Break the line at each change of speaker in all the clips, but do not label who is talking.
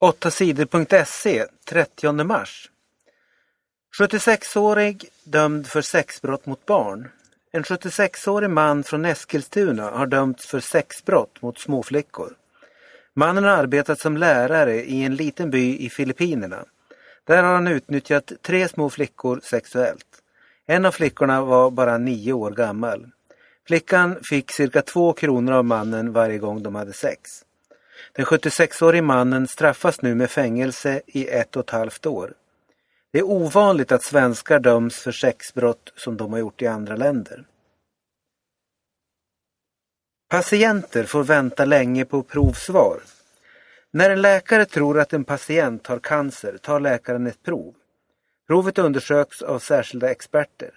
8sidor.se 30 mars 76-årig dömd för sexbrott mot barn. En 76-årig man från Eskilstuna har dömts för sexbrott mot småflickor. Mannen har arbetat som lärare i en liten by i Filippinerna. Där har han utnyttjat tre små flickor sexuellt. En av flickorna var bara nio år gammal. Flickan fick cirka två kronor av mannen varje gång de hade sex. Den 76-årige mannen straffas nu med fängelse i ett och ett halvt år. Det är ovanligt att svenskar döms för sexbrott som de har gjort i andra länder. Patienter får vänta länge på provsvar. När en läkare tror att en patient har cancer tar läkaren ett prov. Provet undersöks av särskilda experter.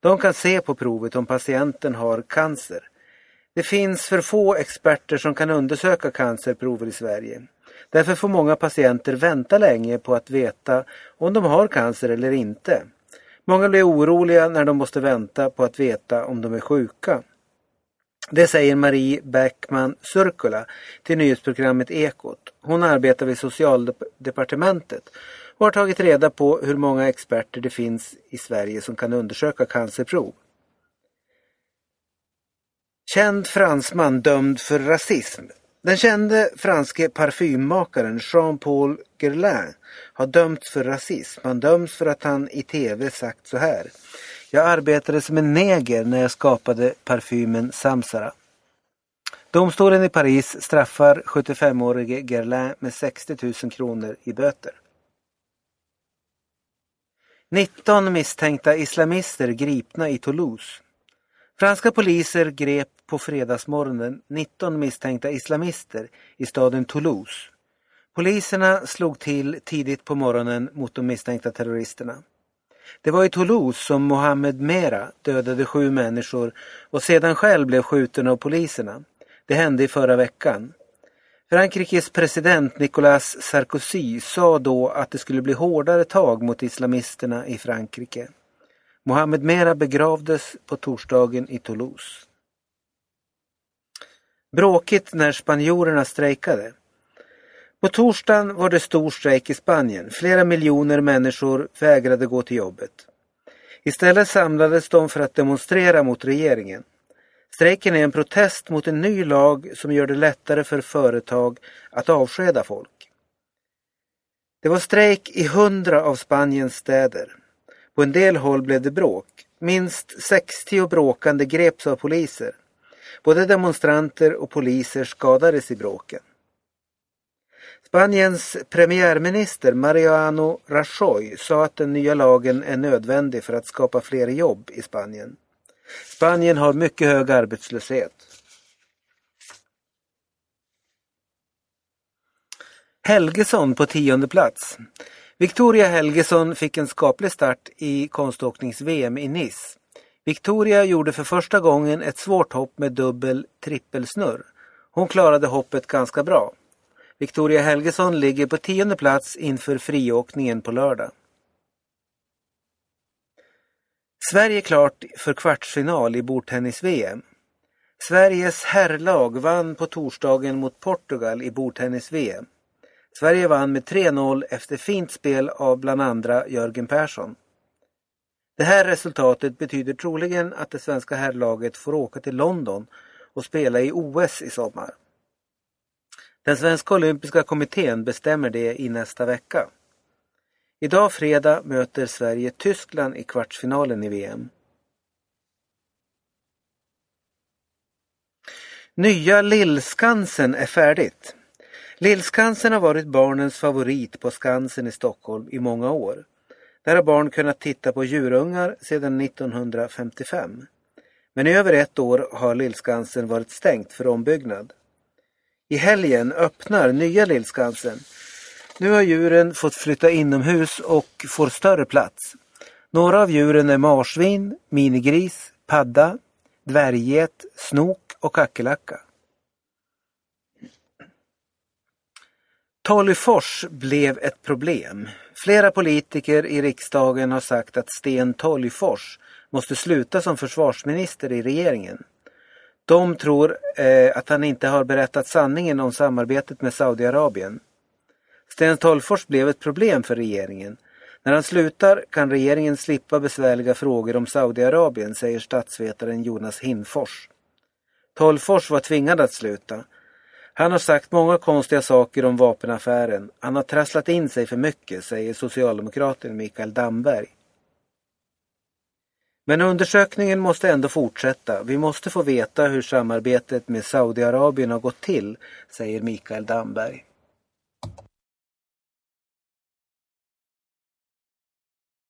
De kan se på provet om patienten har cancer. Det finns för få experter som kan undersöka cancerprover i Sverige. Därför får många patienter vänta länge på att veta om de har cancer eller inte. Många blir oroliga när de måste vänta på att veta om de är sjuka. Det säger Marie Bäckman Surkula till nyhetsprogrammet Ekot. Hon arbetar vid Socialdepartementet och har tagit reda på hur många experter det finns i Sverige som kan undersöka cancerprov. Känd fransman dömd för rasism. Den kände franske parfymmakaren Jean-Paul Guerlain har dömts för rasism. Han döms för att han i tv sagt så här. Jag arbetade som en neger när jag skapade parfymen Samsara. Domstolen i Paris straffar 75-årige Guerlain med 60 000 kronor i böter. 19 misstänkta islamister gripna i Toulouse. Franska poliser grep på fredagsmorgonen 19 misstänkta islamister i staden Toulouse. Poliserna slog till tidigt på morgonen mot de misstänkta terroristerna. Det var i Toulouse som Mohammed Mera dödade sju människor och sedan själv blev skjuten av poliserna. Det hände i förra veckan. Frankrikes president Nicolas Sarkozy sa då att det skulle bli hårdare tag mot islamisterna i Frankrike. Mohammed Mera begravdes på torsdagen i Toulouse. Bråkigt när spanjorerna strejkade. På torsdagen var det stor strejk i Spanien. Flera miljoner människor vägrade gå till jobbet. Istället samlades de för att demonstrera mot regeringen. Strejken är en protest mot en ny lag som gör det lättare för företag att avskeda folk. Det var strejk i hundra av Spaniens städer. På en del håll blev det bråk. Minst 60 bråkande greps av poliser. Både demonstranter och poliser skadades i bråken. Spaniens premiärminister Mariano Rajoy sa att den nya lagen är nödvändig för att skapa fler jobb i Spanien. Spanien har mycket hög arbetslöshet. Helgesson på tionde plats. Victoria Helgesson fick en skaplig start i konståknings-VM i Nice. Victoria gjorde för första gången ett svårt hopp med dubbel trippelsnurr. Hon klarade hoppet ganska bra. Victoria Helgesson ligger på tionde plats inför friåkningen på lördag. Sverige klart för kvartsfinal i bordtennis-VM. Sveriges herrlag vann på torsdagen mot Portugal i bordtennis-VM. Sverige vann med 3-0 efter fint spel av bland andra Jörgen Persson. Det här resultatet betyder troligen att det svenska herrlaget får åka till London och spela i OS i sommar. Den svenska olympiska kommittén bestämmer det i nästa vecka. Idag fredag möter Sverige Tyskland i kvartsfinalen i VM. Nya Lillskansen är färdigt. Lillskansen har varit barnens favorit på Skansen i Stockholm i många år. Där har barn kunnat titta på djurungar sedan 1955. Men i över ett år har Lillskansen varit stängt för ombyggnad. I helgen öppnar nya Lillskansen. Nu har djuren fått flytta inomhus och får större plats. Några av djuren är marsvin, minigris, padda, dvärgget, snok och kackerlacka. Tolgfors blev ett problem. Flera politiker i riksdagen har sagt att Sten Tolgfors måste sluta som försvarsminister i regeringen. De tror eh, att han inte har berättat sanningen om samarbetet med Saudiarabien. Sten Tolgfors blev ett problem för regeringen. När han slutar kan regeringen slippa besvärliga frågor om Saudiarabien, säger statsvetaren Jonas Hinfors. Tolgfors var tvingad att sluta. Han har sagt många konstiga saker om vapenaffären. Han har trasslat in sig för mycket, säger socialdemokraten Mikael Damberg. Men undersökningen måste ändå fortsätta. Vi måste få veta hur samarbetet med Saudiarabien har gått till, säger Mikael Damberg.